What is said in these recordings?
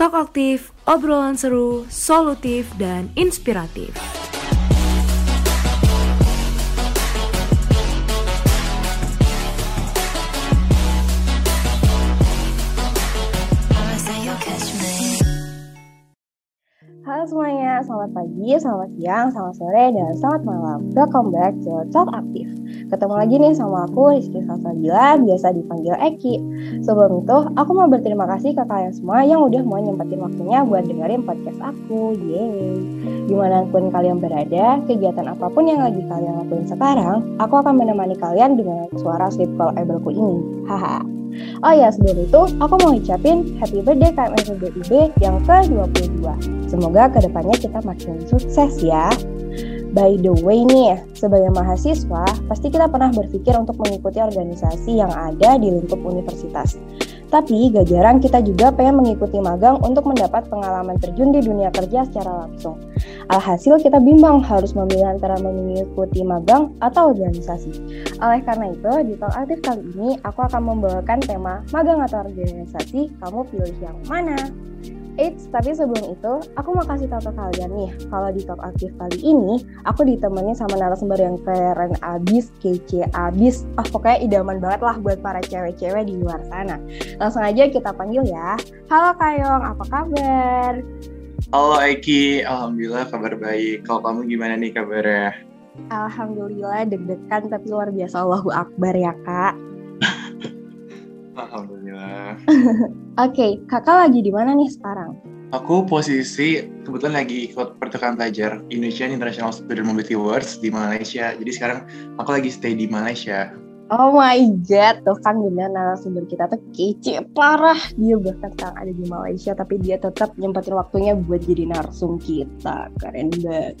Talk aktif, obrolan seru, solutif, dan inspiratif. Halo semuanya, selamat pagi, selamat siang, selamat sore, dan selamat malam. Welcome back to Talk Aktif. Ketemu lagi nih sama aku, Rizky Salsabila, biasa dipanggil Eki. Sebelum itu, aku mau berterima kasih ke kalian semua yang udah mau nyempetin waktunya buat dengerin podcast aku. Yeay! Gimana pun kalian berada, kegiatan apa pun yang lagi kalian lakuin sekarang, aku akan menemani kalian dengan suara sleep call able ini. Haha. Oh ya, sebelum itu aku mau ucapin happy birthday KMS BIB yang ke-22. Semoga ke depannya kita makin sukses ya. By the way nih, sebagai mahasiswa, pasti kita pernah berpikir untuk mengikuti organisasi yang ada di lingkup universitas. Tapi gak jarang kita juga pengen mengikuti magang untuk mendapat pengalaman terjun di dunia kerja secara langsung. Alhasil kita bimbang harus memilih antara mengikuti magang atau organisasi. Oleh karena itu, di Talk Aktif kali ini aku akan membawakan tema magang atau organisasi, kamu pilih yang mana? Eits, tapi sebelum itu, aku mau kasih tahu ke kalian nih, kalau di Talk Aktif kali ini, aku ditemani sama narasumber yang keren abis, kece abis, ah pokoknya idaman banget lah buat para cewek-cewek di luar sana. Langsung aja kita panggil ya. Halo Kayong, apa kabar? Halo Eki, Alhamdulillah kabar baik. Kalau kamu gimana nih kabarnya? Alhamdulillah deg-degan tapi luar biasa Allahu Akbar ya kak. Alhamdulillah. Oke, okay, kakak lagi di mana nih sekarang? Aku posisi kebetulan lagi ikut pertukaran pelajar Indonesian International Student Mobility Awards di Malaysia. Jadi sekarang aku lagi stay di Malaysia. Oh my god, tuh kan bener narasumber kita tuh kece parah. Dia bahkan sekarang ada di Malaysia, tapi dia tetap nyempetin waktunya buat jadi narsum kita. Keren banget.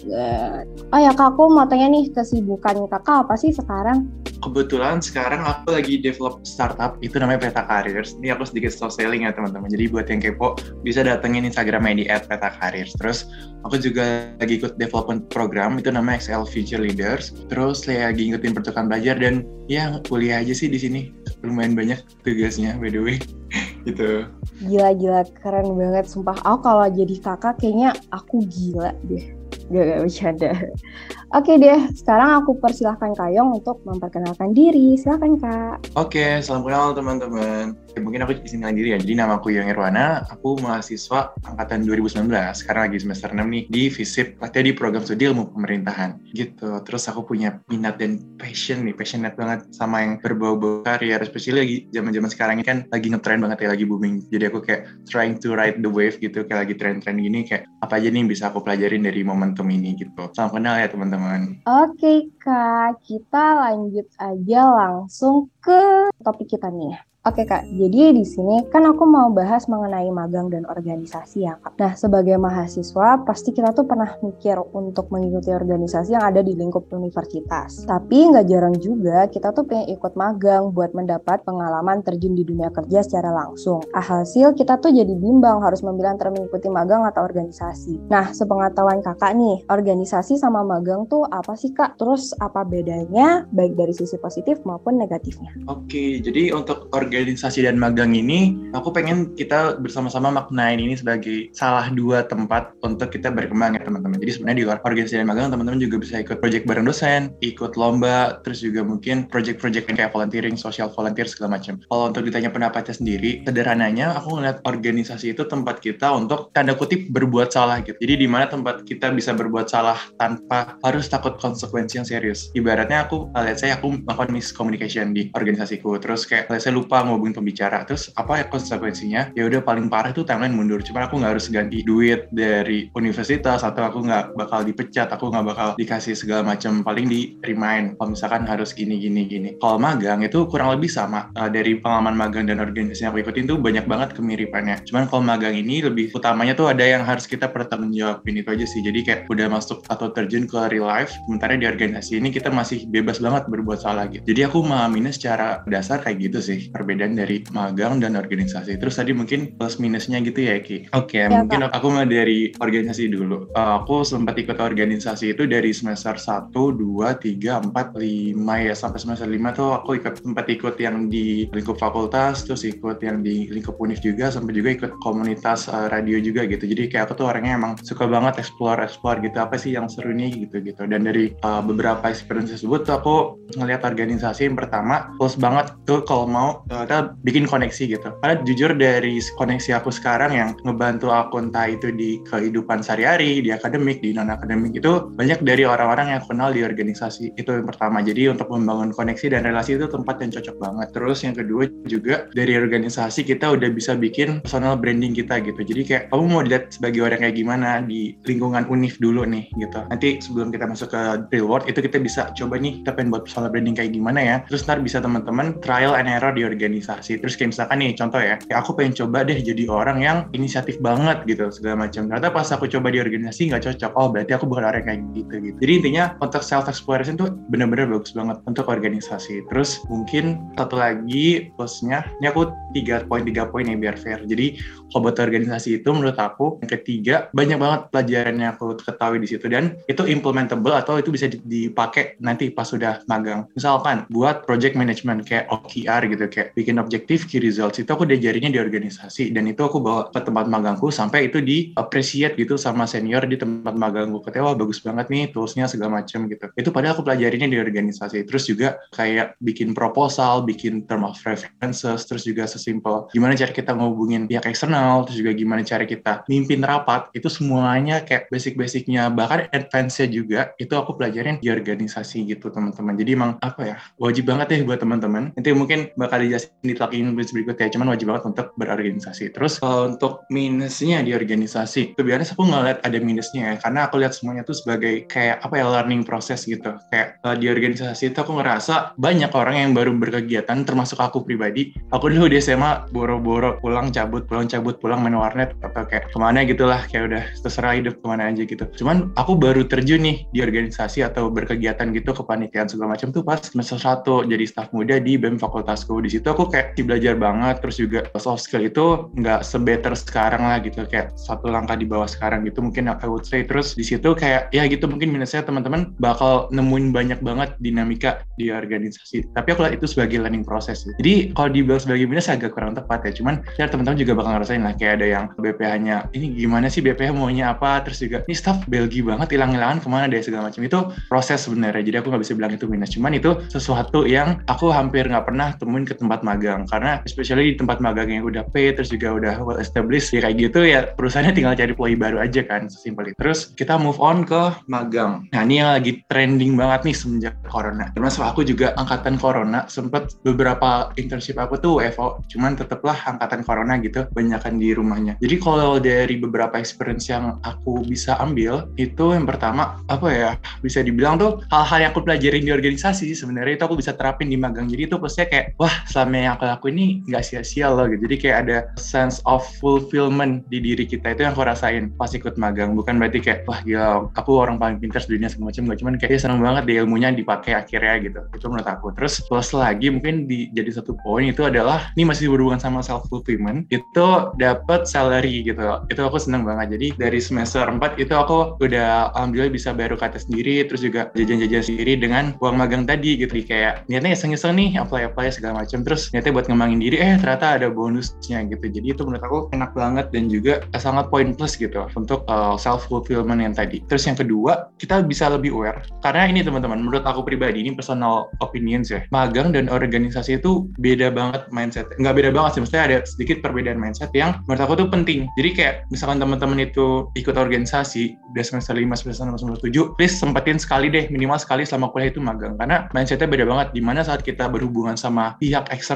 Oh ya kak, aku mau tanya nih, kesibukan kakak apa sih sekarang? Kebetulan sekarang aku lagi develop startup, itu namanya Peta Careers. Ini aku sedikit slow selling ya teman-teman. Jadi buat yang kepo, bisa datengin Instagramnya di @peta_careers. Terus aku juga lagi ikut development program, itu namanya XL Future Leaders. Terus lagi ngikutin pertukaran belajar dan ya kuliah aja sih di sini lumayan banyak tugasnya by the way gitu gila-gila keren banget sumpah aku kalau jadi kakak kayaknya aku gila deh gak, bercanda Oke deh, sekarang aku persilahkan Kayong untuk memperkenalkan diri. Silahkan Kak. Oke, salam kenal teman-teman. Ya, mungkin aku izin kenal diri ya. Jadi nama aku Yong Irwana, aku mahasiswa angkatan 2019. Sekarang lagi semester 6 nih di FISIP, artinya di program studi ilmu pemerintahan. Gitu. Terus aku punya minat dan passion nih, passionate banget sama yang berbau-bau karir. Especially lagi zaman-zaman sekarang ini kan lagi ngetrend banget ya, lagi booming. Jadi aku kayak trying to ride the wave gitu, kayak lagi tren-tren gini, kayak apa aja nih yang bisa aku pelajarin dari momentum ini gitu. Salam kenal ya teman-teman. Oke Kak, kita lanjut aja langsung ke topik kita nih. Oke kak, jadi di sini kan aku mau bahas mengenai magang dan organisasi ya kak. Nah sebagai mahasiswa pasti kita tuh pernah mikir untuk mengikuti organisasi yang ada di lingkup universitas. Tapi nggak jarang juga kita tuh pengen ikut magang buat mendapat pengalaman terjun di dunia kerja secara langsung. Alhasil kita tuh jadi bimbang harus memilih antara mengikuti magang atau organisasi. Nah sepengetahuan kakak nih, organisasi sama magang tuh apa sih kak? Terus apa bedanya baik dari sisi positif maupun negatifnya? Oke, jadi untuk organisasi dan magang ini, aku pengen kita bersama-sama maknain ini sebagai salah dua tempat untuk kita berkembang ya teman-teman. Jadi sebenarnya di luar organisasi dan magang, teman-teman juga bisa ikut project bareng dosen, ikut lomba, terus juga mungkin project-project kayak volunteering, social volunteer segala macam. Kalau untuk ditanya pendapatnya sendiri, sederhananya aku ngeliat organisasi itu tempat kita untuk tanda kutip berbuat salah gitu. Jadi di mana tempat kita bisa berbuat salah tanpa harus takut konsekuensi yang serius. Ibaratnya aku, lihat saya aku melakukan miscommunication di organisasiku, terus kayak saya lupa ngobongin pembicara terus apa ya konsekuensinya? Ya udah paling parah itu timeline mundur. Cuma aku nggak harus ganti duit dari universitas atau aku nggak bakal dipecat aku nggak bakal dikasih segala macam. Paling di remind kalau misalkan harus gini gini gini. Kalau magang itu kurang lebih sama. Uh, dari pengalaman magang dan organisasi yang aku ikutin tuh banyak banget kemiripannya. Cuman kalau magang ini lebih utamanya tuh ada yang harus kita pertanggungjawabin itu aja sih. Jadi kayak udah masuk atau terjun ke real life sementara di organisasi ini kita masih bebas banget berbuat salah gitu. Jadi aku memahaminya secara dasar kayak gitu sih perbedaan dari magang dan organisasi. Terus tadi mungkin plus minusnya gitu ya Ki. Oke, okay, Ya, mungkin aku mulai dari organisasi dulu. Uh, aku sempat ikut organisasi itu dari semester 1, 2, 3, 4, 5 ya sampai semester 5 tuh aku ikut sempat ikut yang di lingkup fakultas, terus ikut yang di lingkup univ juga, sampai juga ikut komunitas uh, radio juga gitu. Jadi kayak aku tuh orangnya emang suka banget explore explore gitu apa sih yang seru nih gitu gitu. Dan dari uh, beberapa experience tersebut tuh aku ngelihat organisasi yang pertama plus banget tuh kalau mau uh, kita bikin koneksi gitu. Karena jujur dari koneksi aku sekarang yang ngebantu aku entah itu di kehidupan sehari-hari, di akademik, di non akademik itu banyak dari orang-orang yang kenal di organisasi itu yang pertama. Jadi untuk membangun koneksi dan relasi itu tempat yang cocok banget. Terus yang kedua juga dari organisasi kita udah bisa bikin personal branding kita gitu. Jadi kayak kamu mau dilihat sebagai orang kayak gimana di lingkungan univ dulu nih gitu. Nanti sebelum kita masuk ke real world itu kita bisa coba nih kita pengen buat personal branding kayak gimana ya. Terus ntar bisa teman-teman trial and error di organisasi. Terus kayak misalkan nih contoh ya, kayak aku pengen coba deh jadi orang yang inisiatif banget gitu segala macam. Ternyata pas aku coba di organisasi nggak cocok. Oh berarti aku bukan orang kayak gitu gitu. Jadi intinya untuk self exploration tuh bener-bener bagus banget untuk organisasi. Terus mungkin satu lagi plusnya, ini aku tiga poin tiga poin ya biar fair. Jadi kalau buat organisasi itu menurut aku yang ketiga banyak banget pelajaran yang aku ketahui di situ dan itu implementable atau itu bisa dipakai nanti pas sudah magang. Misalkan buat project management kayak OKR gitu kayak bikin objektif key results itu aku diajarinnya di organisasi dan itu aku bawa ke tempat magangku sampai itu di appreciate gitu sama senior di tempat magangku. Katanya wah bagus banget nih toolsnya segala macam gitu. Itu padahal aku pelajarinya di organisasi. Terus juga kayak bikin proposal, bikin term of references, terus juga sesimpel gimana cara kita ngehubungin pihak eksternal, terus juga gimana cara kita mimpin rapat, itu semuanya kayak basic-basicnya, bahkan advance-nya juga, itu aku pelajarin di organisasi gitu teman-teman. Jadi emang apa ya, wajib banget ya buat teman-teman. Nanti mungkin bakal dijelasin di talk English berikutnya, cuman wajib banget untuk berorganisasi. Terus kalau untuk minusnya di organisasi, tuh biasanya aku ngeliat ada minusnya ya, karena aku lihat semuanya tuh sebagai kayak apa ya, learning process gitu. Kayak uh, di organisasi itu aku ngerasa banyak orang yang baru berkegiatan, termasuk aku pribadi. Aku dulu di SMA boro-boro pulang cabut, pulang cabut, pulang main warnet atau kayak ke mana gitulah, kayak udah terserah hidup ke mana aja gitu. Cuman aku baru terjun nih di organisasi atau berkegiatan gitu kepanitiaan segala macam tuh pas semester satu jadi staf muda di BEM fakultasku. Di situ kayak belajar banget, terus juga soft skill itu nggak sebetter sekarang lah gitu, kayak satu langkah di bawah sekarang gitu mungkin I would say. Terus di situ kayak ya gitu mungkin minusnya teman-teman bakal nemuin banyak banget dinamika di organisasi. Tapi aku lihat itu sebagai learning process. Jadi kalau dibilang sebagai minus agak kurang tepat ya. Cuman ya teman-teman juga bakal ngerasain lah kayak ada yang BPH-nya ini gimana sih BPH maunya apa terus juga ini staff Belgi banget hilang-hilangan ke mana deh segala macam itu proses sebenarnya. Jadi aku nggak bisa bilang itu minus. Cuman itu sesuatu yang aku hampir nggak pernah temuin ke tempat magang karena especially di tempat magang yang udah pay terus juga udah well established ya kayak gitu ya perusahaannya tinggal cari employee baru aja kan sesimpel itu. Terus kita move on ke magang. Nah ini yang lagi trending banget nih semenjak corona. Termasuk aku juga angkatan corona sempet beberapa internship aku tuh WFO cuman tetaplah angkatan corona gitu banyakan di rumahnya. Jadi kalau dari beberapa experience yang aku bisa ambil itu yang pertama apa ya bisa dibilang tuh hal-hal yang aku pelajarin di organisasi sebenarnya itu aku bisa terapin di magang. Jadi itu plusnya kayak wah selama yang aku lakuin ini nggak sia-sia loh gitu. Jadi kayak ada sense of fulfillment di diri kita itu yang aku rasain pas ikut magang. Bukan berarti kayak wah gila aku orang paling pintar di dunia segala macam nggak cuman kayak ya, seneng banget di ilmunya dipakai akhirnya gitu. Itu menurut aku. Terus plus lagi mungkin di, jadi satu poin itu adalah ini masih berhubungan sama self fulfillment itu dapat salary gitu. Itu aku seneng banget. Jadi dari semester 4 itu aku udah alhamdulillah bisa bayar UKT sendiri terus juga jajan-jajan sendiri dengan uang magang tadi gitu. Jadi kayak niatnya iseng-iseng nih apply-apply segala macam terus niatnya buat ngembangin diri eh ternyata ada bonusnya gitu. Jadi itu menurut aku enak banget dan juga sangat poin plus gitu untuk uh, self fulfillment yang tadi. Terus yang kedua, kita bisa lebih aware karena ini teman-teman menurut aku pribadi ini personal opinions ya. Magang dan organisasi itu beda banget mindset. Nggak beda banget sih, maksudnya ada sedikit perbedaan mindset yang menurut aku tuh penting. Jadi kayak misalkan teman-teman itu ikut organisasi udah semester 5, semester 6, semester 7, please sempetin sekali deh minimal sekali selama kuliah itu magang karena mindsetnya beda banget di mana saat kita berhubungan sama pihak eksternal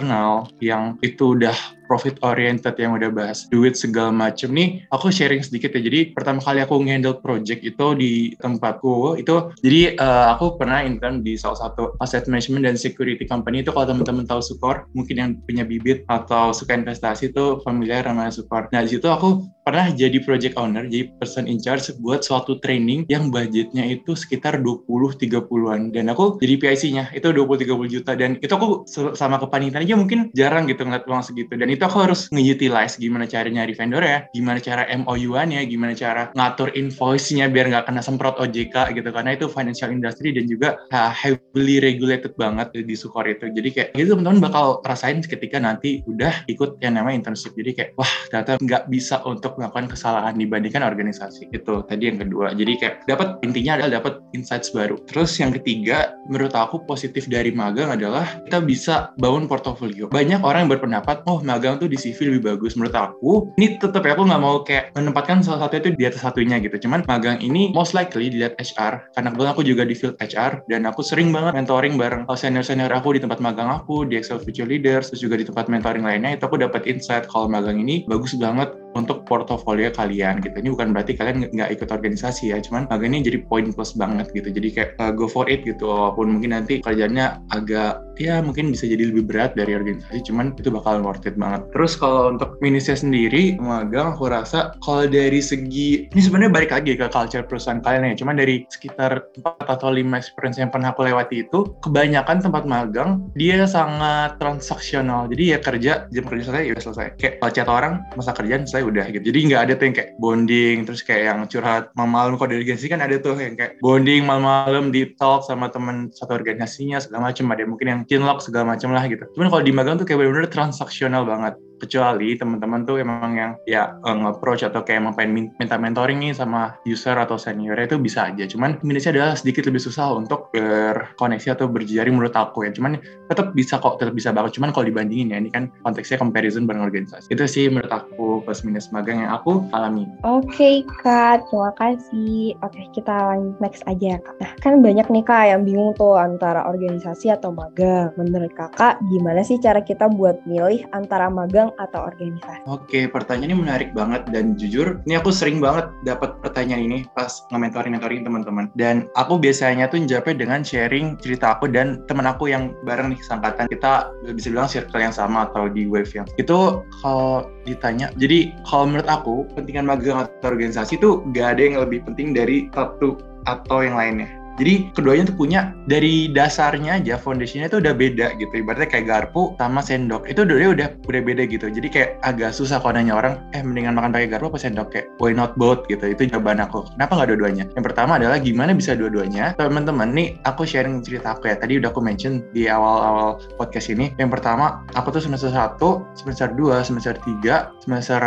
yang itu udah profit oriented yang udah bahas duit segala macem nih aku sharing sedikit ya. Jadi pertama kali aku ngendel project itu di tempatku itu jadi uh, aku pernah intern di salah satu asset management dan security company. Itu kalau teman-teman tahu Sukor mungkin yang punya bibit atau suka investasi itu familiar sama Sukor. Nah di situ aku pernah jadi project owner jadi person in charge buat suatu training yang budgetnya itu sekitar 20-30an dan aku jadi PIC-nya itu 20-30 juta. Dan itu aku sama kepanitiaan aja mungkin jarang gitu ngeliat uang segitu. Dan itu aku harus nge-utilize gimana cara nyari vendor ya gimana cara MOU-annya gimana cara ngatur invoice-nya biar nggak kena semprot OJK gitu. Karena itu financial industry dan juga heavily regulated banget di Sukor itu. Jadi kayak gitu teman-teman bakal rasain ketika nanti udah ikut yang namanya internship. Jadi kayak wah ternyata nggak bisa untuk melakukan kesalahan dibandingkan organisasi. Itu tadi yang kedua. Jadi kayak dapat intinya adalah dapat insights baru. Terus yang ketiga menurut aku positif dari magang adalah kita bisa bangun portofolio. Banyak orang yang berpendapat oh magang tuh di CV lebih bagus. Menurut aku ini tetap ya aku nggak mau kayak menempatkan salah satu itu di atas satunya gitu. Cuman magang ini most likely dilihat HR karena kebetulan aku juga di field HR dan aku sering banget mentoring bareng senior-senior aku di tempat magang aku di Excel Future Leaders terus juga di tempat mentoring lainnya itu aku dapat insight kalau magang ini bagus banget untuk portofolio kalian gitu. Ini bukan berarti kalian nggak ikut organisasi ya, cuman magang ini jadi poin plus banget gitu. Jadi kayak uh, go for it gitu, walaupun mungkin nanti kerjanya agak ya mungkin bisa jadi lebih berat dari organisasi, cuman itu bakal worth it banget. Terus kalau untuk Minisnya sendiri, magang aku rasa kalau dari segi, ini sebenarnya balik lagi ke culture perusahaan kalian ya, cuman dari sekitar 4 atau 5 experience yang pernah aku lewati itu, kebanyakan tempat magang, dia sangat transaksional. Jadi ya kerja, jam kerja selesai, ya selesai. Kayak kalau orang, masa kerjaan selesai udah gitu. Jadi nggak ada tuh yang kayak bonding terus kayak yang curhat malam-malam. Kalau di organisasi kan ada tuh yang kayak bonding malam-malam di talk sama teman satu organisasinya segala macam ada mungkin yang chinlock segala macam lah gitu. Cuman kalau di magang tuh kayak benar-benar transaksional banget kecuali teman-teman tuh emang yang ya uh, nge-approach atau kayak emang pengen minta mentoring nih sama user atau senior itu bisa aja. Cuman Indonesia adalah sedikit lebih susah untuk berkoneksi atau berjejaring menurut aku ya. Cuman tetap bisa kok tetap bisa banget. Cuman kalau dibandingin ya ini kan konteksnya comparison bareng organisasi. Itu sih menurut aku plus minus magang yang aku alami. Oke okay, kak. Terima kasih. Oke okay, kita lanjut next aja ya kak. Nah kan banyak nih kak yang bingung tuh antara organisasi atau magang. Menurut kakak gimana sih cara kita buat milih antara magang magang atau organisasi? Oke, pertanyaan ini menarik banget dan jujur, ini aku sering banget dapat pertanyaan ini pas nge-mentoring-mentoring teman-teman. Dan aku biasanya tuh jawabnya dengan sharing cerita aku dan teman aku yang bareng nih sangkatan. Kita bisa bilang circle yang sama atau di wave yang. Itu kalau ditanya, jadi kalau menurut aku, pentingan magang atau organisasi itu gak ada yang lebih penting dari satu atau yang lainnya jadi keduanya tuh punya dari dasarnya aja foundationnya itu udah beda gitu. Ibaratnya kayak garpu sama sendok itu udah udah udah beda gitu. Jadi kayak agak susah kalau nanya orang, eh mendingan makan pakai garpu apa sendok kayak why not both gitu. Itu jawaban aku. Kenapa nggak dua-duanya? Yang pertama adalah gimana bisa dua-duanya? Teman-teman nih aku sharing cerita aku ya. Tadi udah aku mention di awal-awal podcast ini. Yang pertama aku tuh semester 1, semester 2, semester 3, semester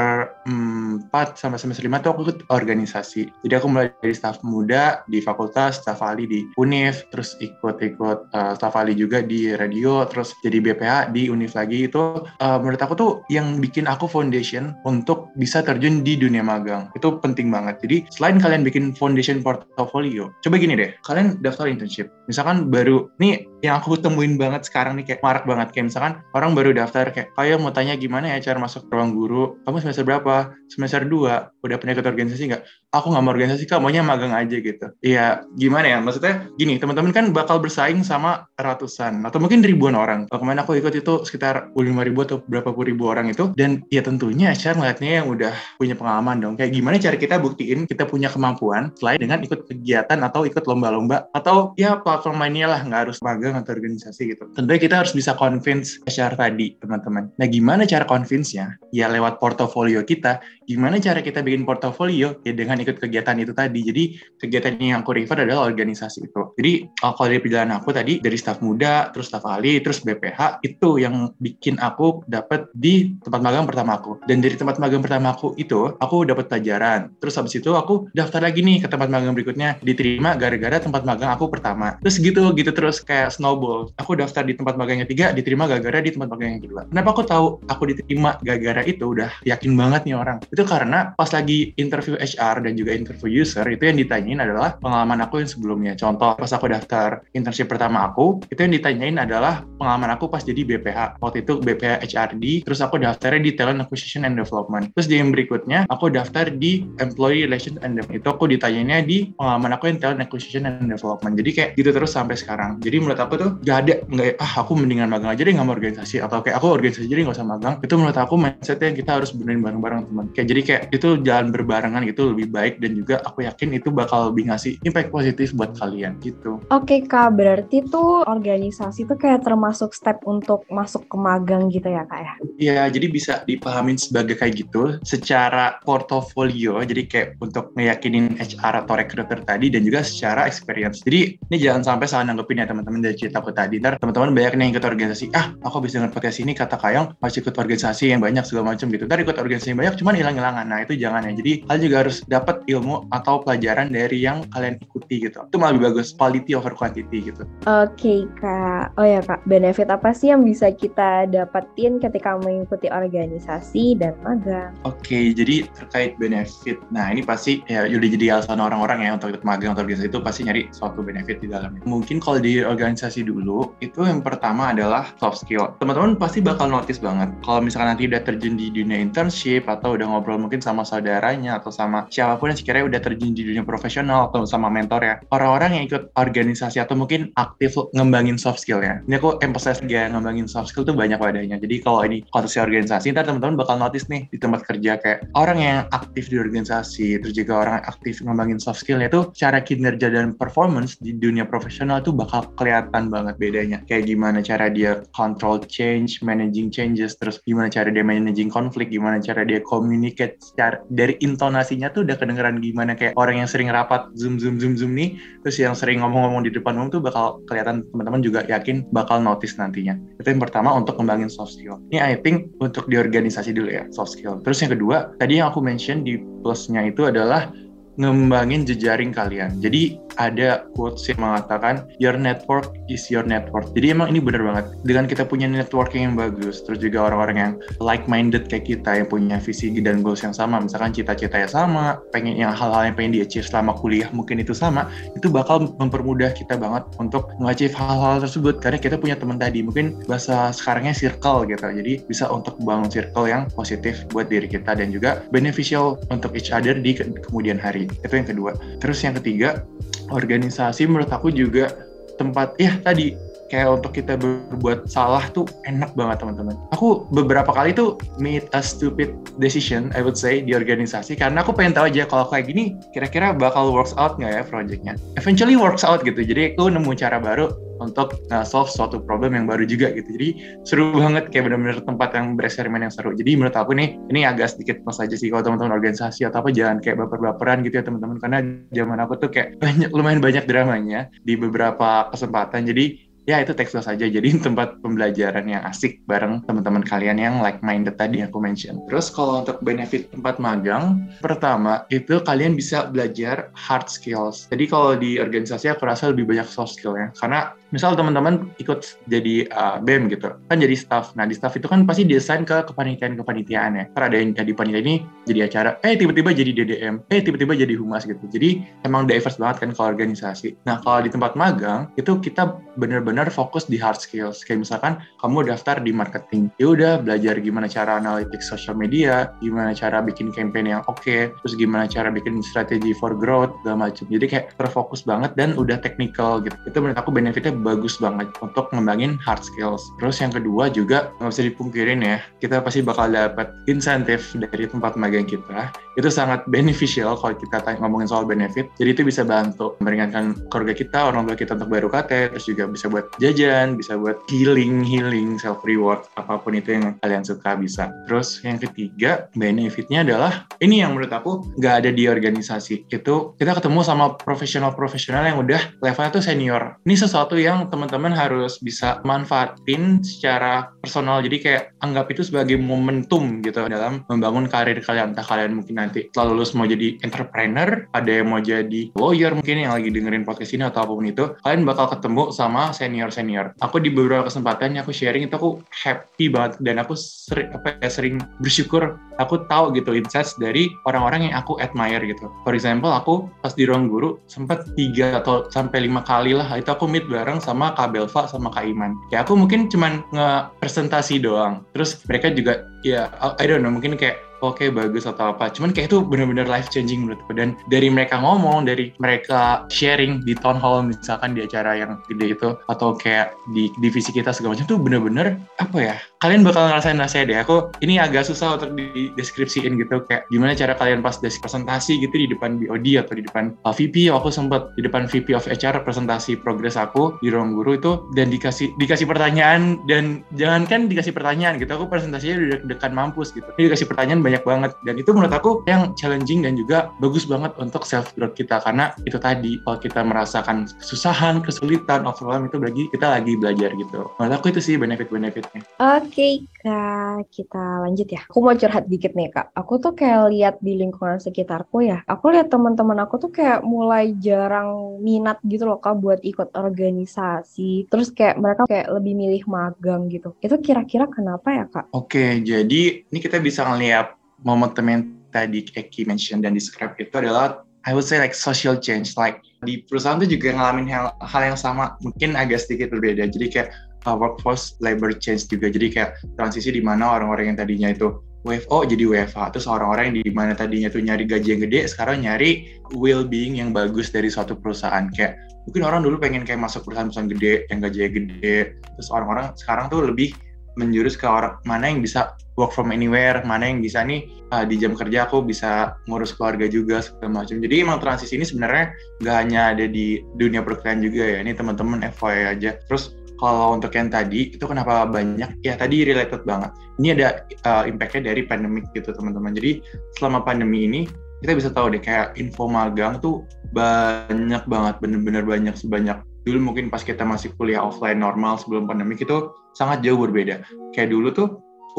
4 sampai semester 5 tuh aku ikut organisasi. Jadi aku mulai dari staff muda di fakultas, staff ahli di Unif, terus ikut-ikut uh, staff ahli juga di radio, terus jadi BPH di Unif lagi itu uh, menurut aku tuh yang bikin aku foundation untuk bisa terjun di dunia magang. Itu penting banget. Jadi selain kalian bikin foundation portfolio, coba gini deh, kalian daftar internship. Misalkan baru, nih yang aku temuin banget sekarang nih kayak marak banget. Kayak misalkan orang baru daftar kayak kayak mau tanya gimana ya cara masuk ruang guru? Kamu semester berapa? Semester 2 udah pernah ikut organisasi nggak? Aku nggak mau organisasi kak. Maunya magang aja gitu. Iya gimana ya? Maksudnya gini teman-teman kan bakal bersaing sama ratusan atau mungkin ribuan orang. Kemarin aku ikut itu sekitar lima ribu atau berapa puluh ribu orang itu. Dan ya tentunya HR ngeliatnya yang udah punya pengalaman dong. Kayak gimana cara kita buktiin kita punya kemampuan selain dengan ikut kegiatan atau ikut lomba-lomba atau ya platform lainnya lah nggak harus magang magang atau organisasi gitu. Tentunya kita harus bisa convince HR tadi, teman-teman. Nah, gimana cara convince-nya? Ya lewat portofolio kita. Gimana cara kita bikin portofolio? Ya dengan ikut kegiatan itu tadi. Jadi kegiatan yang aku refer adalah organisasi itu. Jadi kalau dari perjalanan aku tadi dari staf muda, terus staf ahli, terus BPH itu yang bikin aku dapat di tempat magang pertama aku. Dan dari tempat magang pertama aku itu aku dapat pelajaran. Terus habis itu aku daftar lagi nih ke tempat magang berikutnya diterima gara-gara tempat magang aku pertama. Terus gitu gitu terus kayak snowball. Aku daftar di tempat magang yang ketiga, diterima gara-gara di tempat magang yang kedua. Kenapa aku tahu aku diterima gara-gara itu udah yakin banget nih orang. Itu karena pas lagi interview HR dan juga interview user, itu yang ditanyain adalah pengalaman aku yang sebelumnya. Contoh, pas aku daftar internship pertama aku, itu yang ditanyain adalah pengalaman aku pas jadi BPH. Waktu itu BPH HRD, terus aku daftarnya di Talent Acquisition and Development. Terus di yang berikutnya, aku daftar di Employee Relations and Development. Itu aku ditanyainnya di pengalaman aku yang Talent Acquisition and Development. Jadi kayak gitu terus sampai sekarang. Jadi menurut aku tuh gak ada, nggak ah aku mendingan magang aja deh nggak mau organisasi atau kayak aku organisasi jadi nggak usah magang. Itu menurut aku mindset yang kita harus benerin bareng-bareng teman. Kayak jadi kayak itu jalan berbarengan gitu lebih baik dan juga aku yakin itu bakal lebih ngasih impact positif buat kalian gitu. Oke kak, berarti tuh organisasi tuh kayak termasuk step untuk masuk ke magang gitu ya kak ya? Iya, jadi bisa dipahamin sebagai kayak gitu secara portofolio, jadi kayak untuk meyakinin HR atau recruiter tadi dan juga secara experience. Jadi ini jangan sampai salah nanggepin ya teman-teman cerita aku tadi. Ntar teman-teman banyak nih yang ikut organisasi, ah aku bisa dengar podcast ini kata Kayang harus ikut organisasi yang banyak segala macam gitu. Ntar ikut organisasi yang banyak cuman hilang-hilangan. Nah itu jangan ya. Jadi kalian juga harus dapat ilmu atau pelajaran dari yang kalian ikuti gitu. Itu malah lebih bagus quality over quantity gitu. Oke kak, oh ya kak, benefit apa sih yang bisa kita dapetin ketika mengikuti organisasi dan magang? Oke, jadi terkait benefit. Nah, ini pasti ya udah jadi alasan orang-orang ya untuk ikut magang atau organisasi itu pasti nyari suatu benefit di dalamnya. Mungkin kalau di organisasi dulu, itu yang pertama adalah soft skill. Teman-teman pasti bakal notice banget. Kalau misalkan nanti udah terjun di dunia internship atau udah ngobrol mungkin sama saudaranya atau sama siapa pun yang sekiranya udah terjun di dunia profesional atau sama mentor ya. Orang-orang yang ikut organisasi atau mungkin aktif ngembangin soft skill ya. Ini aku emphasize ya, ngembangin soft skill tuh banyak wadahnya. Jadi kalau ini konteksnya organisasi, ntar teman-teman bakal notice nih di tempat kerja kayak orang yang aktif di organisasi, terus juga orang yang aktif ngembangin soft skillnya tuh cara kinerja dan performance di dunia profesional tuh bakal kelihatan banget bedanya. Kayak gimana cara dia control change, managing changes, terus gimana cara dia managing konflik, gimana cara dia communicate secara dari intonasinya tuh udah kedengeran gimana kayak orang yang sering rapat zoom zoom zoom zoom nih, terus yang sering ngomong-ngomong di depan umum tuh bakal kelihatan teman-teman juga yakin bakal notice nantinya. Itu yang pertama untuk kembangin soft skill. Ini I think untuk di organisasi dulu ya, soft skill. Terus yang kedua, tadi yang aku mention di plusnya itu adalah ngembangin jejaring kalian. Jadi ada quotes yang mengatakan your network is your network. Jadi emang ini bener banget. Dengan kita punya networking yang bagus, terus juga orang-orang yang like-minded kayak kita yang punya visi dan goals yang sama, misalkan cita-cita yang sama, pengen yang hal-hal yang pengen di-achieve selama kuliah mungkin itu sama, itu bakal mempermudah kita banget untuk nge-achieve hal-hal tersebut karena kita punya teman tadi. Mungkin bahasa sekarangnya circle gitu. Jadi bisa untuk bangun circle yang positif buat diri kita dan juga beneficial untuk each other di kemudian hari. Itu yang kedua. Terus yang ketiga, organisasi menurut aku juga tempat ya tadi kayak untuk kita berbuat salah tuh enak banget teman-teman. Aku beberapa kali tuh made a stupid decision, I would say di organisasi karena aku pengen tahu aja kalau kayak gini kira-kira bakal works out nggak ya projectnya. Eventually works out gitu. Jadi aku nemu cara baru untuk uh, solve suatu problem yang baru juga gitu. Jadi seru banget kayak benar-benar tempat yang bereksperimen yang seru. Jadi menurut aku nih ini agak sedikit mas aja sih kalau teman-teman organisasi atau apa jangan kayak baper-baperan gitu ya teman-teman karena zaman aku tuh kayak banyak lumayan banyak dramanya di beberapa kesempatan. Jadi ya itu tekstil saja jadi tempat pembelajaran yang asik bareng teman-teman kalian yang like minded tadi yang aku mention terus kalau untuk benefit tempat magang pertama itu kalian bisa belajar hard skills jadi kalau di organisasi aku rasa lebih banyak soft skill ya karena misal teman-teman ikut jadi uh, BEM gitu kan jadi staff. Nah di staff itu kan pasti desain ke kepanitiaan kepanitiaan ya ada yang jadi panitia ini jadi acara eh tiba-tiba jadi DDM eh tiba-tiba jadi humas gitu. Jadi emang diverse banget kan kalau organisasi. Nah kalau di tempat magang itu kita bener-bener fokus di hard skills. Kayak misalkan kamu daftar di marketing ya udah belajar gimana cara analytics social media gimana cara bikin campaign yang oke okay, terus gimana cara bikin strategi for growth segala macam jadi kayak terfokus banget dan udah technical gitu. Itu menurut aku benefitnya bagus banget untuk ngembangin hard skills. Terus yang kedua juga nggak bisa dipungkirin ya, kita pasti bakal dapat insentif dari tempat magang kita. Itu sangat beneficial kalau kita tanya, ngomongin soal benefit. Jadi itu bisa bantu meringankan keluarga kita, orang tua kita untuk baru KT, terus juga bisa buat jajan, bisa buat healing, healing, self reward, apa pun itu yang kalian suka bisa. Terus yang ketiga, benefitnya adalah ini yang menurut aku nggak ada di organisasi. Itu kita ketemu sama profesional-profesional yang udah levelnya tuh senior. Ini sesuatu yang teman-teman harus bisa manfaatin secara personal. Jadi kayak anggap itu sebagai momentum gitu dalam membangun karir kalian. Entah kalian mungkin nanti setelah lulus mau jadi entrepreneur, ada yang mau jadi lawyer mungkin yang lagi dengerin podcast ini atau apa pun itu, kalian bakal ketemu sama senior-senior. Aku di beberapa kesempatan aku sharing itu aku happy banget dan aku sering apa ya sering bersyukur aku tahu gitu insights dari orang-orang yang aku admire gitu. For example, aku pas di ruang guru sempat tiga atau sampai lima kali lah itu aku meet bareng sama Kak Belva sama Kak Iman. Ya aku mungkin cuman nge-presentasi doang. Terus mereka juga ya I don't know mungkin kayak oke okay, bagus atau apa. Cuman kayak itu benar-benar life changing menurutku dan dari mereka ngomong dari mereka sharing di town hall misalkan di acara yang gede itu atau kayak di divisi kita segala macam tuh bener-bener apa ya kalian bakal ngerasain rasanya deh. Aku ini agak susah untuk di deskripsiin gitu. Kayak gimana cara kalian pas presentasi gitu di depan BOD atau di depan uh, VP aku sempat di depan VP of HR presentasi progres aku di ruang guru itu. Dan dikasih dikasih pertanyaan dan jangankan dikasih pertanyaan gitu. Aku presentasinya udah dekat mampus gitu. Ini dikasih pertanyaan banyak banget. Dan itu menurut aku yang challenging dan juga bagus banget untuk self growth kita. Karena itu tadi kalau kita merasakan kesusahan kesulitan overwhelm itu bagi kita lagi belajar gitu. Menurut aku itu sih benefit benefitnya oke okay, kak. Kita lanjut ya. Aku mau curhat dikit nih kak. Aku tuh kayak lihat di lingkungan sekitarku ya aku lihat teman-teman aku tuh kayak mulai jarang minat gitu loh kak buat ikut organisasi. Terus kayak mereka kayak lebih milih magang gitu. Itu kira-kira kenapa ya kak? Oke jadi ini kita bisa ngeliat momentum yang tadi Eki mention dan describe itu adalah I would say like social change. Like di perusahaan itu juga ngalamin hal, hal yang sama. Mungkin agak sedikit berbeda. Jadi kayak uh, workforce labor change juga jadi kayak transisi di mana orang-orang yang tadinya itu WFO jadi WFH terus orang-orang yang di mana tadinya tuh nyari gaji yang gede sekarang nyari well-being yang bagus dari suatu perusahaan kayak mungkin orang dulu pengen kayak masuk perusahaan-perusahaan gede yang gajinya gede terus orang-orang sekarang tuh lebih menjurus ke orang mana yang bisa work from anywhere, mana yang bisa nih uh, di jam kerja aku bisa ngurus keluarga juga segala macam. Jadi emang transisi ini sebenarnya nggak hanya ada di dunia perkuliahan juga ya. Ini teman-teman FYI aja. Terus kalau untuk yang tadi itu kenapa banyak? Ya tadi related banget. Ini ada uh, impactnya dari pandemik gitu teman-teman. Jadi selama pandemi ini kita bisa tahu deh kayak info magang tuh banyak banget, bener-bener banyak sebanyak dulu mungkin pas kita masih kuliah offline normal sebelum pandemi itu sangat jauh berbeda. Kayak dulu tuh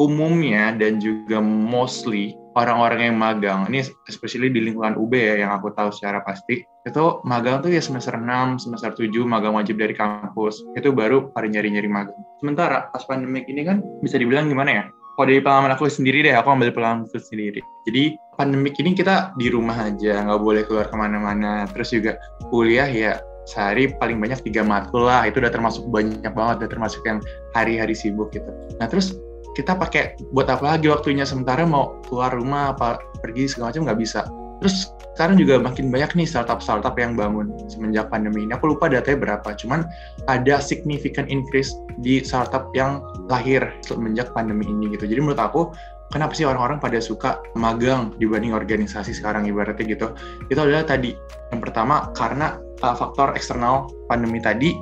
umumnya dan juga mostly orang-orang yang magang, ini especially di lingkungan UB ya yang aku tahu secara pasti, itu magang tuh ya semester 6, semester 7 magang wajib dari kampus. Itu baru pada nyari-nyari magang. Sementara pas pandemik ini kan bisa dibilang gimana ya? Kalau dari pengalaman aku sendiri deh, aku ambil pengalaman aku sendiri. Jadi pandemik ini kita di rumah aja, nggak boleh keluar ke mana-mana. Terus juga kuliah ya sehari paling banyak tiga matkul lah itu udah termasuk banyak banget udah termasuk yang hari-hari sibuk gitu nah terus kita pakai buat apa lagi waktunya? Sementara mau keluar rumah apa pergi segala macam nggak bisa. Terus sekarang juga makin banyak nih startup-startup yang bangun semenjak pandemi ini. Aku lupa datanya berapa cuman ada significant increase di startup yang lahir semenjak pandemi ini gitu. Jadi menurut aku kenapa sih orang-orang pada suka magang dibanding organisasi sekarang ibaratnya gitu? Itu adalah tadi. Yang pertama karena uh, faktor eksternal pandemi tadi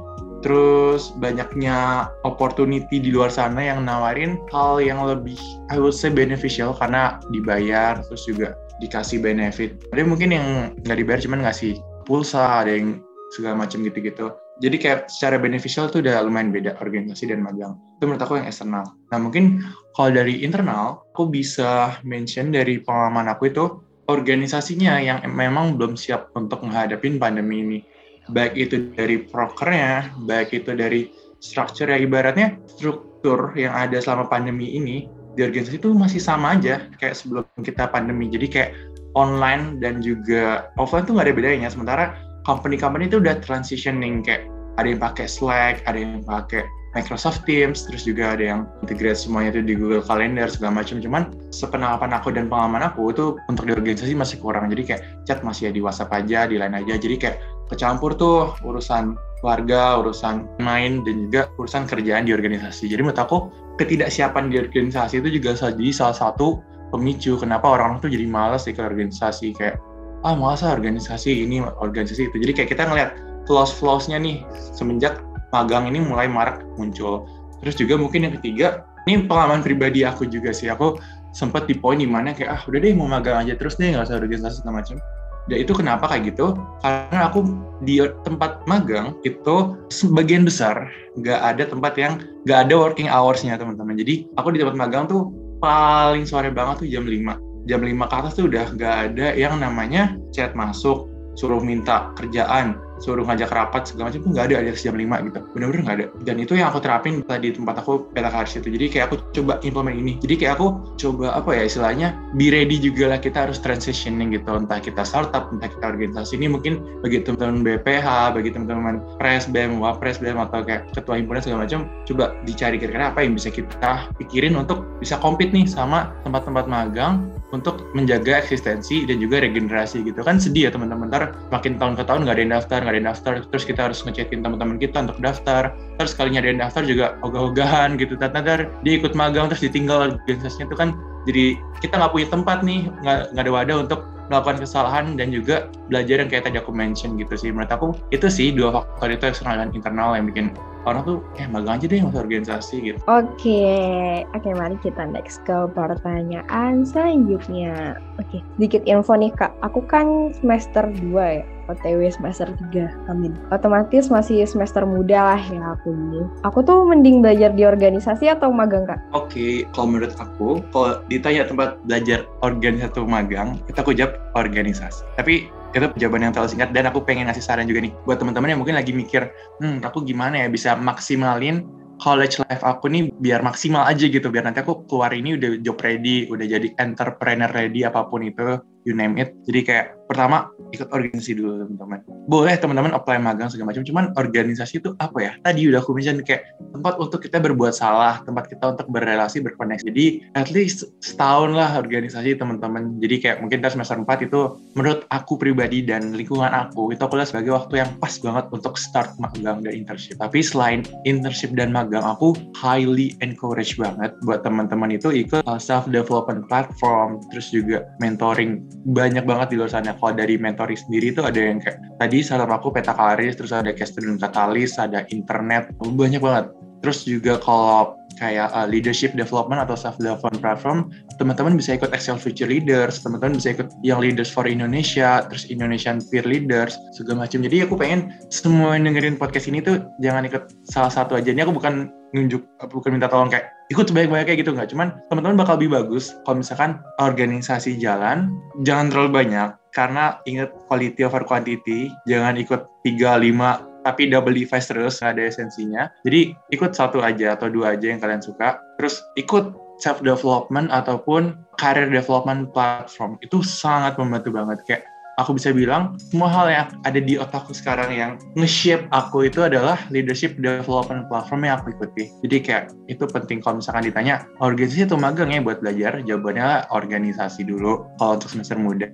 terus banyaknya opportunity di luar sana yang nawarin hal yang lebih I would say beneficial karena dibayar terus juga dikasih benefit ada mungkin yang nggak dibayar cuman ngasih pulsa ada yang segala macam gitu-gitu jadi kayak secara beneficial itu udah lumayan beda organisasi dan magang. Itu menurut aku yang eksternal. Nah mungkin kalau dari internal, aku bisa mention dari pengalaman aku itu organisasinya yang memang belum siap untuk menghadapi pandemi ini. Baik itu dari prokernya, baik itu dari struktur ya ibaratnya struktur yang ada selama pandemi ini di organisasi itu masih sama aja kayak sebelum kita pandemi. Jadi kayak online dan juga offline tuh nggak ada bedanya. Sementara company-company itu udah transitioning kayak ada yang pakai Slack, ada yang pakai Microsoft Teams, terus juga ada yang integrasi semuanya itu di Google Calendar segala macam. Cuman sepenangkapan aku dan pengalaman aku itu untuk di organisasi masih kurang. Jadi kayak chat masih ya di WhatsApp aja, di lain aja. Jadi kayak kecampur tuh urusan keluarga, urusan main dan juga urusan kerjaan di organisasi. Jadi menurut aku ketidaksiapan di organisasi itu juga jadi salah satu pemicu kenapa orang-orang tuh jadi malas ikut organisasi. Kayak ah masa organisasi ini organisasi itu. Jadi kayak kita ngeliat flaws flawsnya nih semenjak magang ini mulai marak muncul. Terus juga mungkin yang ketiga ini pengalaman pribadi aku juga sih. Aku sempat di poin di mana kayak ah udah deh mau magang aja terus deh nggak usah organisasi segala macam Dan itu kenapa kayak gitu? Karena aku di tempat magang itu sebagian besar nggak ada tempat yang nggak ada working hours-nya teman-teman. Jadi aku di tempat magang tuh paling sore banget tuh jam 5. Jam 5 ke atas tuh udah nggak ada yang namanya chat masuk, suruh minta kerjaan, suruh ngajak rapat segala macam tuh nggak ada ada jam 5 gitu. Bener-bener nggak ada. Dan itu yang aku terapin tadi tempat aku peta karis itu jadi kayak aku coba implement ini. Jadi kayak aku coba apa ya istilahnya be ready juga lah. Kita harus transitioning gitu. Entah kita startup entah kita organisasi. Ini mungkin bagi teman-teman BPH bagi teman-teman pres BEM wapres BEM atau kayak ketua himpunan segala macam coba dicari kira-kira apa yang bisa kita pikirin untuk bisa compete nih sama tempat-tempat magang untuk menjaga eksistensi dan juga regenerasi gitu. Kan sedih ya teman-teman. Ntar makin tahun ke tahun nggak ada yang daftar nggak ada yang daftar. Terus kita harus ngecekin teman-teman kita untuk daftar. Terus kalinya ada yang daftar juga ogah-ogahan gitu. Ntar dia ikut magang terus ditinggal organisasinya. Itu kan jadi kita nggak punya tempat nih nggak ada wadah untuk melakukan kesalahan dan juga belajar yang kayak tadi aku mention gitu sih menurut aku itu sih dua faktor itu eksternal dan internal yang bikin orang tuh eh magang aja deh masuk organisasi gitu. Oke, okay. oke okay, mari kita next ke pertanyaan selanjutnya. Oke, okay. sedikit info nih kak, aku kan semester 2 ya OTW semester 3 amin otomatis masih semester muda lah ya aku ini aku tuh mending belajar di organisasi atau magang kak? oke okay, kalau menurut aku kalau ditanya tempat belajar organisasi atau magang kita aku jawab organisasi tapi itu jawaban yang terlalu singkat dan aku pengen ngasih saran juga nih buat teman-teman yang mungkin lagi mikir hmm aku gimana ya bisa maksimalin college life aku nih biar maksimal aja gitu biar nanti aku keluar ini udah job ready udah jadi entrepreneur ready apa pun itu you name it. Jadi kayak pertama ikut organisasi dulu teman-teman. Boleh teman-teman apply magang segala macam cuman organisasi itu apa ya? Tadi udah aku mention kayak tempat untuk kita berbuat salah tempat kita untuk berrelasi berkoneksi. Jadi at least setahun lah organisasi teman-teman. Jadi kayak mungkin dari semester 4 itu menurut aku pribadi dan lingkungan aku itu aku lihat sebagai waktu yang pas banget untuk start magang dan internship. Tapi selain internship dan magang aku highly encourage banget buat teman-teman itu ikut uh, self development platform terus juga mentoring. Banyak banget di luar sana. Kalau dari mentoring sendiri itu ada yang kayak tadi saran aku peta karis, terus ada kayak student katalis, ada internet, banyak banget. Terus juga kalau kayak uh, leadership development atau self development platform, teman-teman bisa ikut Excel Future Leaders, teman-teman bisa ikut yang Leaders for Indonesia, terus Indonesian Peer Leaders, segala macam. Jadi aku pengen semua yang dengerin podcast ini tuh jangan ikut salah satu aja. Ini aku bukan nunjuk, bukan minta tolong kayak ikut sebanyak-banyaknya gitu nggak. Cuman teman-teman bakal lebih bagus kalau misalkan organisasi jalan, jangan terlalu banyak. Karena ingat quality over quantity, jangan ikut 3, 5, tapi double device terus nggak ada esensinya jadi ikut satu aja atau dua aja yang kalian suka terus ikut self development ataupun career development platform itu sangat membantu banget kayak aku bisa bilang semua hal yang ada di otakku sekarang yang nge-shape aku itu adalah leadership development platform yang aku ikuti. Jadi kayak itu penting kalau misalkan ditanya organisasi atau magang ya buat belajar, jawabannya organisasi dulu kalau untuk semester muda.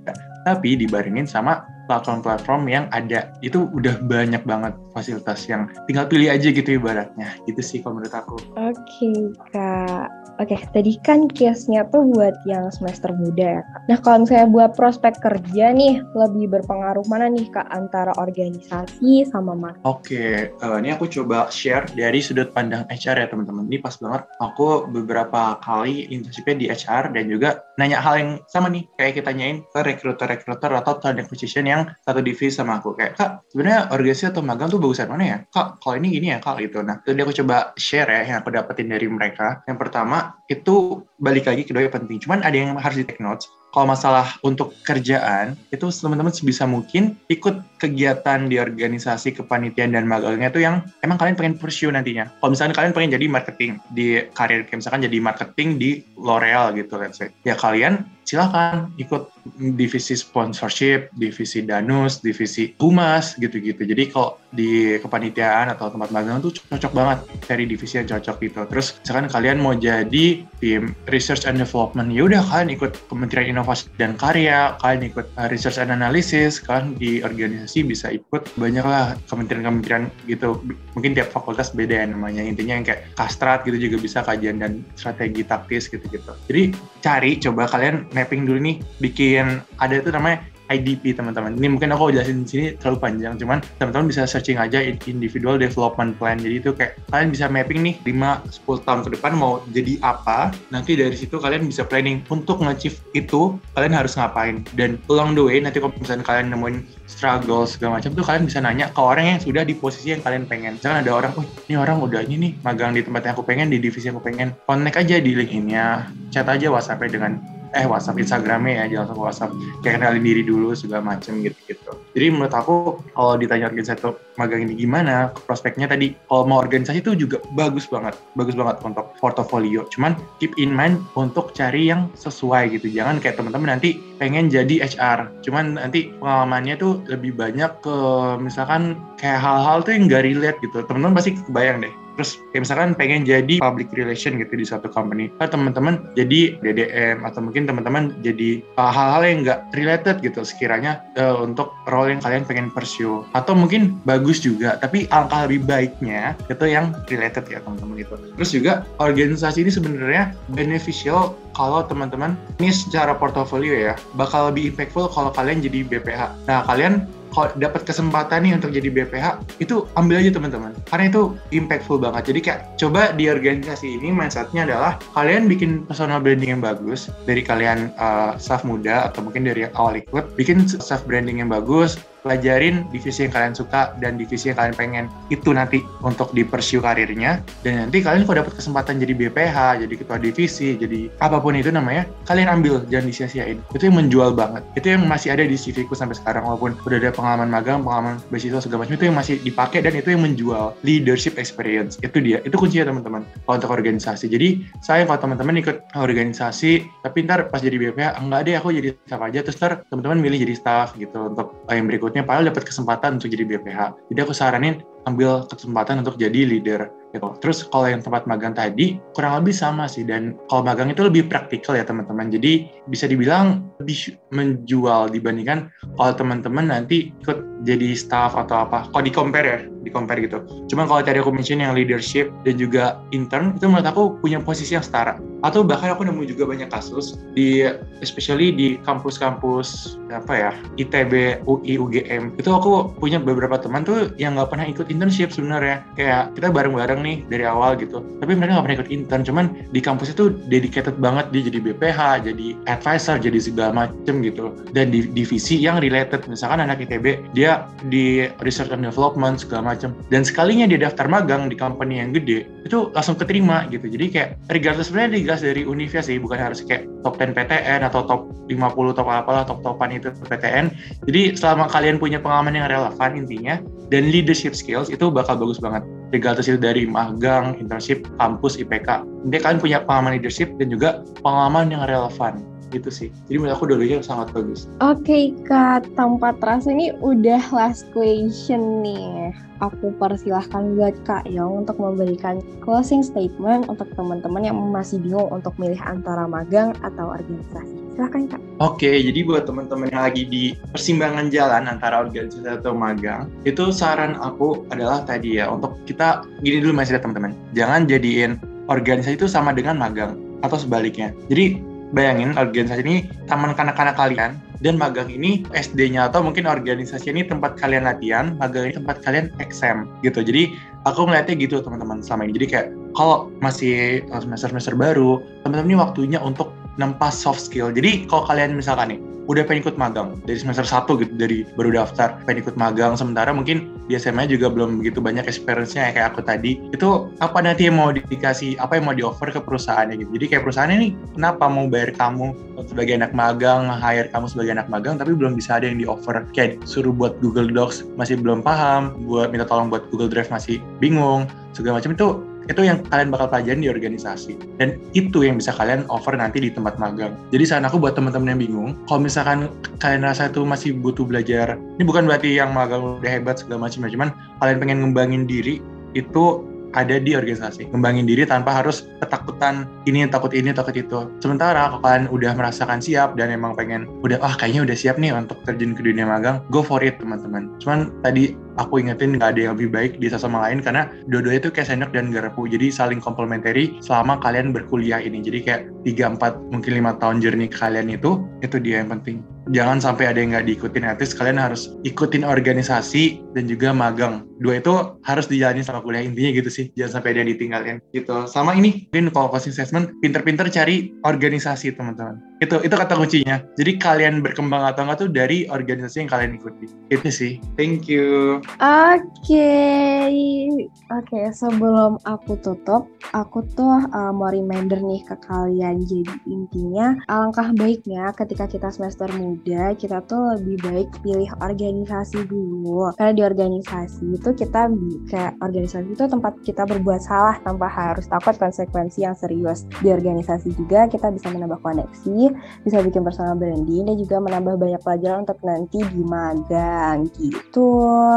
Tapi dibarengin sama platform-platform yang ada itu udah banyak banget fasilitas yang tinggal pilih aja gitu ibaratnya gitu sih kalau menurut aku oke okay, kak Oke, okay, tadi kan case-nya tuh buat yang semester muda ya, Kak. Nah, kalau misalnya buat prospek kerja nih, lebih berpengaruh mana nih, Kak, antara organisasi sama mas? Oke, okay, uh, eh, ini aku coba share dari sudut pandang HR ya, teman-teman. Ini pas banget. Aku beberapa kali internshipnya di HR dan juga nanya hal yang sama nih, kayak kita tanyain ke recruiter-recruiter atau talent acquisition yang satu divisi sama aku. Kayak, Kak, sebenarnya organisasi atau magang tuh bagusan mana ya? Kak, kalau ini gini ya, Kak, gitu. Nah, tadi aku coba share ya yang aku dapetin dari mereka. Yang pertama, itu balik lagi kedua penting. Cuman ada yang harus di take notes. Kalau masalah untuk kerjaan, itu teman-teman sebisa mungkin ikut kegiatan di organisasi kepanitiaan dan magangnya itu yang emang kalian pengen pursue nantinya. Kalau misalnya kalian pengen jadi marketing di karir, kayak misalkan jadi marketing di L'Oreal gitu, let's say. Ya kalian silahkan ikut divisi sponsorship, divisi danus, divisi humas gitu-gitu. Jadi kalau di kepanitiaan atau tempat magang tuh cocok banget cari divisi yang cocok gitu. Terus misalkan kalian mau jadi tim research and development, ya udah kalian ikut Kementerian Inovasi dan Karya, kalian ikut uh, research and analysis, kalian di organisasi bisa ikut banyak lah kementerian-kementerian gitu. Mungkin tiap fakultas beda ya namanya. Intinya yang kayak kastrat gitu juga bisa kajian dan strategi taktis gitu-gitu. Jadi cari coba kalian mapping dulu nih bikin ada itu namanya IDP teman-teman. Ini mungkin aku jelasin di sini terlalu panjang, cuman teman-teman bisa searching aja individual development plan. Jadi itu kayak kalian bisa mapping nih 5-10 tahun ke depan mau jadi apa. Nanti dari situ kalian bisa planning untuk nge-achieve itu kalian harus ngapain. Dan along the way nanti kalau misalnya kalian nemuin struggle segala macam tuh kalian bisa nanya ke orang yang sudah di posisi yang kalian pengen. Jangan ada orang, oh ini orang udah ini nih magang di tempat yang aku pengen, di divisi yang aku pengen. Connect aja di link ini ya, chat aja WhatsApp-nya dengan eh WhatsApp Instagramnya ya jangan langsung WhatsApp. Kayak kenalin diri dulu segala macem gitu gitu jadi menurut aku kalau ditanya organisasi magang ini gimana prospeknya tadi kalau mau organisasi itu juga bagus banget. Bagus banget untuk portofolio. Cuman keep in mind untuk cari yang sesuai gitu. Jangan kayak teman-teman nanti pengen jadi HR cuman nanti pengalamannya tuh lebih banyak ke misalkan kayak hal-hal tuh yang gak relate gitu. Teman-teman pasti kebayang deh terus kayak misalkan pengen jadi public relation gitu di suatu company. Atau teman-teman jadi DDM atau mungkin teman-teman jadi uh, hal-hal yang nggak related gitu sekiranya uh, untuk role yang kalian pengen pursue. Atau mungkin bagus juga tapi angka lebih baiknya itu yang related ya teman-teman gitu. Terus juga organisasi ini sebenarnya beneficial kalau teman-teman ini secara portofolio ya. Bakal lebih impactful kalau kalian jadi BPH nah kalian kalau dapat kesempatan nih untuk jadi BPH itu ambil aja teman-teman. Karena itu impactful banget. Jadi kayak coba di organisasi ini mindsetnya adalah kalian bikin personal branding yang bagus dari kalian uh, staff muda atau mungkin dari awal ikut bikin staff branding yang bagus pelajarin divisi yang kalian suka dan divisi yang kalian pengen itu nanti untuk di pursue karirnya. Dan nanti kalian kalau dapat kesempatan jadi BPH jadi ketua divisi jadi apa pun itu namanya kalian ambil jangan disia-siain. Itu yang menjual banget. Itu yang masih ada di CV ku sampai sekarang walaupun udah ada pengalaman magang pengalaman beasiswa segala macam itu yang masih dipakai dan itu yang menjual leadership experience. Itu dia. Itu kuncinya teman-teman. Kalau untuk organisasi. Jadi saya kalau teman-teman ikut organisasi tapi ntar pas jadi BPH enggak deh aku jadi staff aja. Terus ntar teman-teman milih jadi staff gitu untuk yang berikut berikutnya padahal dapat kesempatan untuk jadi BPH. Jadi aku saranin ambil kesempatan untuk jadi leader gitu. Terus kalau yang tempat magang tadi kurang lebih sama sih dan kalau magang itu lebih praktikal ya teman-teman. Jadi bisa dibilang lebih menjual dibandingkan kalau teman-teman nanti ikut jadi staff atau apa. Kalau di compare ya, di compare gitu. Cuma kalau tadi aku mention yang leadership dan juga intern itu menurut aku punya posisi yang setara. Atau bahkan aku nemu juga banyak kasus di especially di kampus-kampus apa ya ITB, UI, UGM itu aku punya beberapa teman tuh yang nggak pernah ikut internship sebenarnya kayak kita bareng-bareng nih dari awal gitu. Tapi mereka nggak pernah ikut intern. Cuman di kampus itu dedicated banget. Dia jadi BPH jadi advisor jadi segala macem gitu. Dan di divisi yang related. Misalkan anak ITB dia di research and development segala macem. Dan sekalinya dia daftar magang di company yang gede itu langsung keterima gitu. Jadi kayak regardless sebenarnya digas dari universitas sih. Bukan harus kayak top 10 PTN atau top 50 top apalah top topan itu PTN jadi selama kalian punya pengalaman yang relevan intinya dan leadership skills itu bakal bagus banget regardless itu dari magang, internship, kampus, IPK. Nanti kalian punya pengalaman leadership dan juga pengalaman yang relevan gitu sih. Jadi menurut aku dulunya sangat bagus. Oke okay, Kak, tanpa terasa ini udah last question nih. Aku persilahkan buat Kak Yong untuk memberikan closing statement untuk teman-teman yang masih bingung untuk milih antara magang atau organisasi. Silahkan Kak. Oke, jadi buat teman-teman yang lagi di persimpangan jalan antara organisasi atau magang, itu saran aku adalah tadi ya, untuk kita, gini dulu masih teman-teman, jangan jadiin organisasi itu sama dengan magang, atau sebaliknya. Jadi bayangin organisasi ini taman kanak-kanak kalian, dan magang ini SD-nya atau mungkin organisasi ini tempat kalian latihan, magang ini tempat kalian exam gitu. Jadi aku ngeliatnya gitu teman-teman selama ini. Jadi kayak kalau masih semester-semester baru, teman-teman ini waktunya untuk nempas soft skill. Jadi kalau kalian misalkan nih udah pengen ikut magang dari semester 1 gitu dari baru daftar pengen ikut magang sementara mungkin di SMA juga belum begitu banyak experience-nya kayak aku tadi. Itu apa nanti yang mau dikasih apa yang mau di offer ke perusahaannya gitu? Jadi kayak perusahaannya nih kenapa mau bayar kamu sebagai anak magang hire kamu sebagai anak magang tapi belum bisa ada yang di offer kayak suruh buat Google Docs masih belum paham buat minta tolong buat Google Drive masih bingung segala macam. Itu itu yang kalian bakal pelajarin di organisasi dan itu yang bisa kalian offer nanti di tempat magang jadi saran aku buat teman-teman yang bingung kalau misalkan kalian rasa itu masih butuh belajar ini bukan berarti yang magang udah hebat segala macam cuman kalian pengen ngembangin diri itu ada di organisasi. Ngembangin diri tanpa harus ketakutan ini takut ini takut itu. Sementara kalau kalian udah merasakan siap dan emang pengen udah ah kayaknya udah siap nih untuk terjun ke dunia magang, go for it teman-teman. Cuman tadi aku ingetin nggak ada yang lebih baik di sama lain karena dua-duanya itu kayak sendok dan garpu. Jadi saling komplementari selama kalian berkuliah ini. Jadi kayak 3, 4, mungkin lima tahun journey kalian itu itu dia yang penting. Jangan sampai ada yang nggak diikutin. Least kalian harus ikutin organisasi dan juga magang. Dua itu harus dijalani sama kuliah. Intinya gitu sih. Jangan sampai ada yang ditinggalin. Gitu. Sama ini mungkin kalau closing assessment pinter-pinter cari organisasi teman-teman itu itu kata kuncinya. Jadi kalian berkembang atau enggak tuh dari organisasi yang kalian ikuti. Itu sih. Thank you. Oke. Okay. oke okay, sebelum aku tutup aku tuh uh, mau reminder nih ke kalian. Jadi intinya alangkah baiknya ketika kita semester muda kita tuh lebih baik pilih organisasi dulu. Karena di organisasi itu kita kayak organisasi itu tempat kita berbuat salah tanpa harus takut konsekuensi yang serius. Di organisasi juga kita bisa menambah koneksi bisa bikin personal branding dan juga menambah banyak pelajaran untuk nanti di magang gitu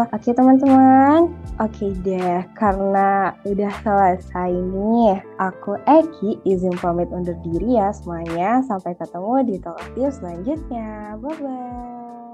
oke teman-teman oke deh karena udah selesai nih aku Eki izin pamit undur diri ya semuanya. Sampai ketemu di talk selanjutnya. Bye-bye.